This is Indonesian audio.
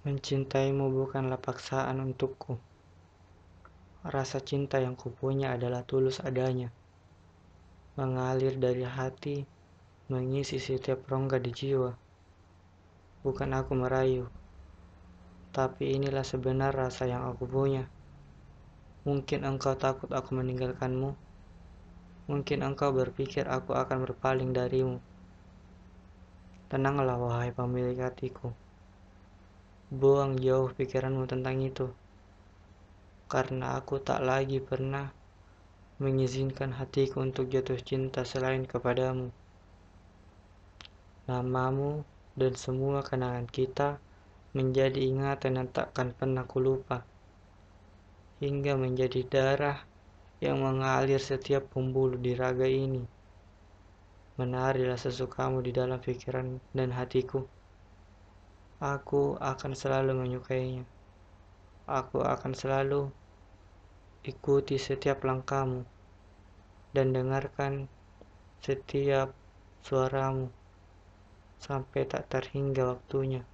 Mencintaimu bukanlah paksaan untukku. Rasa cinta yang kupunya adalah tulus adanya. Mengalir dari hati, mengisi setiap rongga di jiwa. Bukan aku merayu, tapi inilah sebenar rasa yang aku punya. Mungkin engkau takut aku meninggalkanmu. Mungkin engkau berpikir aku akan berpaling darimu. Tenanglah wahai pemilik hatiku. Buang jauh pikiranmu tentang itu. Karena aku tak lagi pernah mengizinkan hatiku untuk jatuh cinta selain kepadamu. Namamu dan semua kenangan kita menjadi ingatan yang takkan pernah kulupa. Hingga menjadi darah yang mengalir setiap pembuluh di raga ini. Menarilah sesukamu di dalam pikiran dan hatiku. Aku akan selalu menyukainya. Aku akan selalu ikuti setiap langkahmu dan dengarkan setiap suaramu sampai tak terhingga waktunya.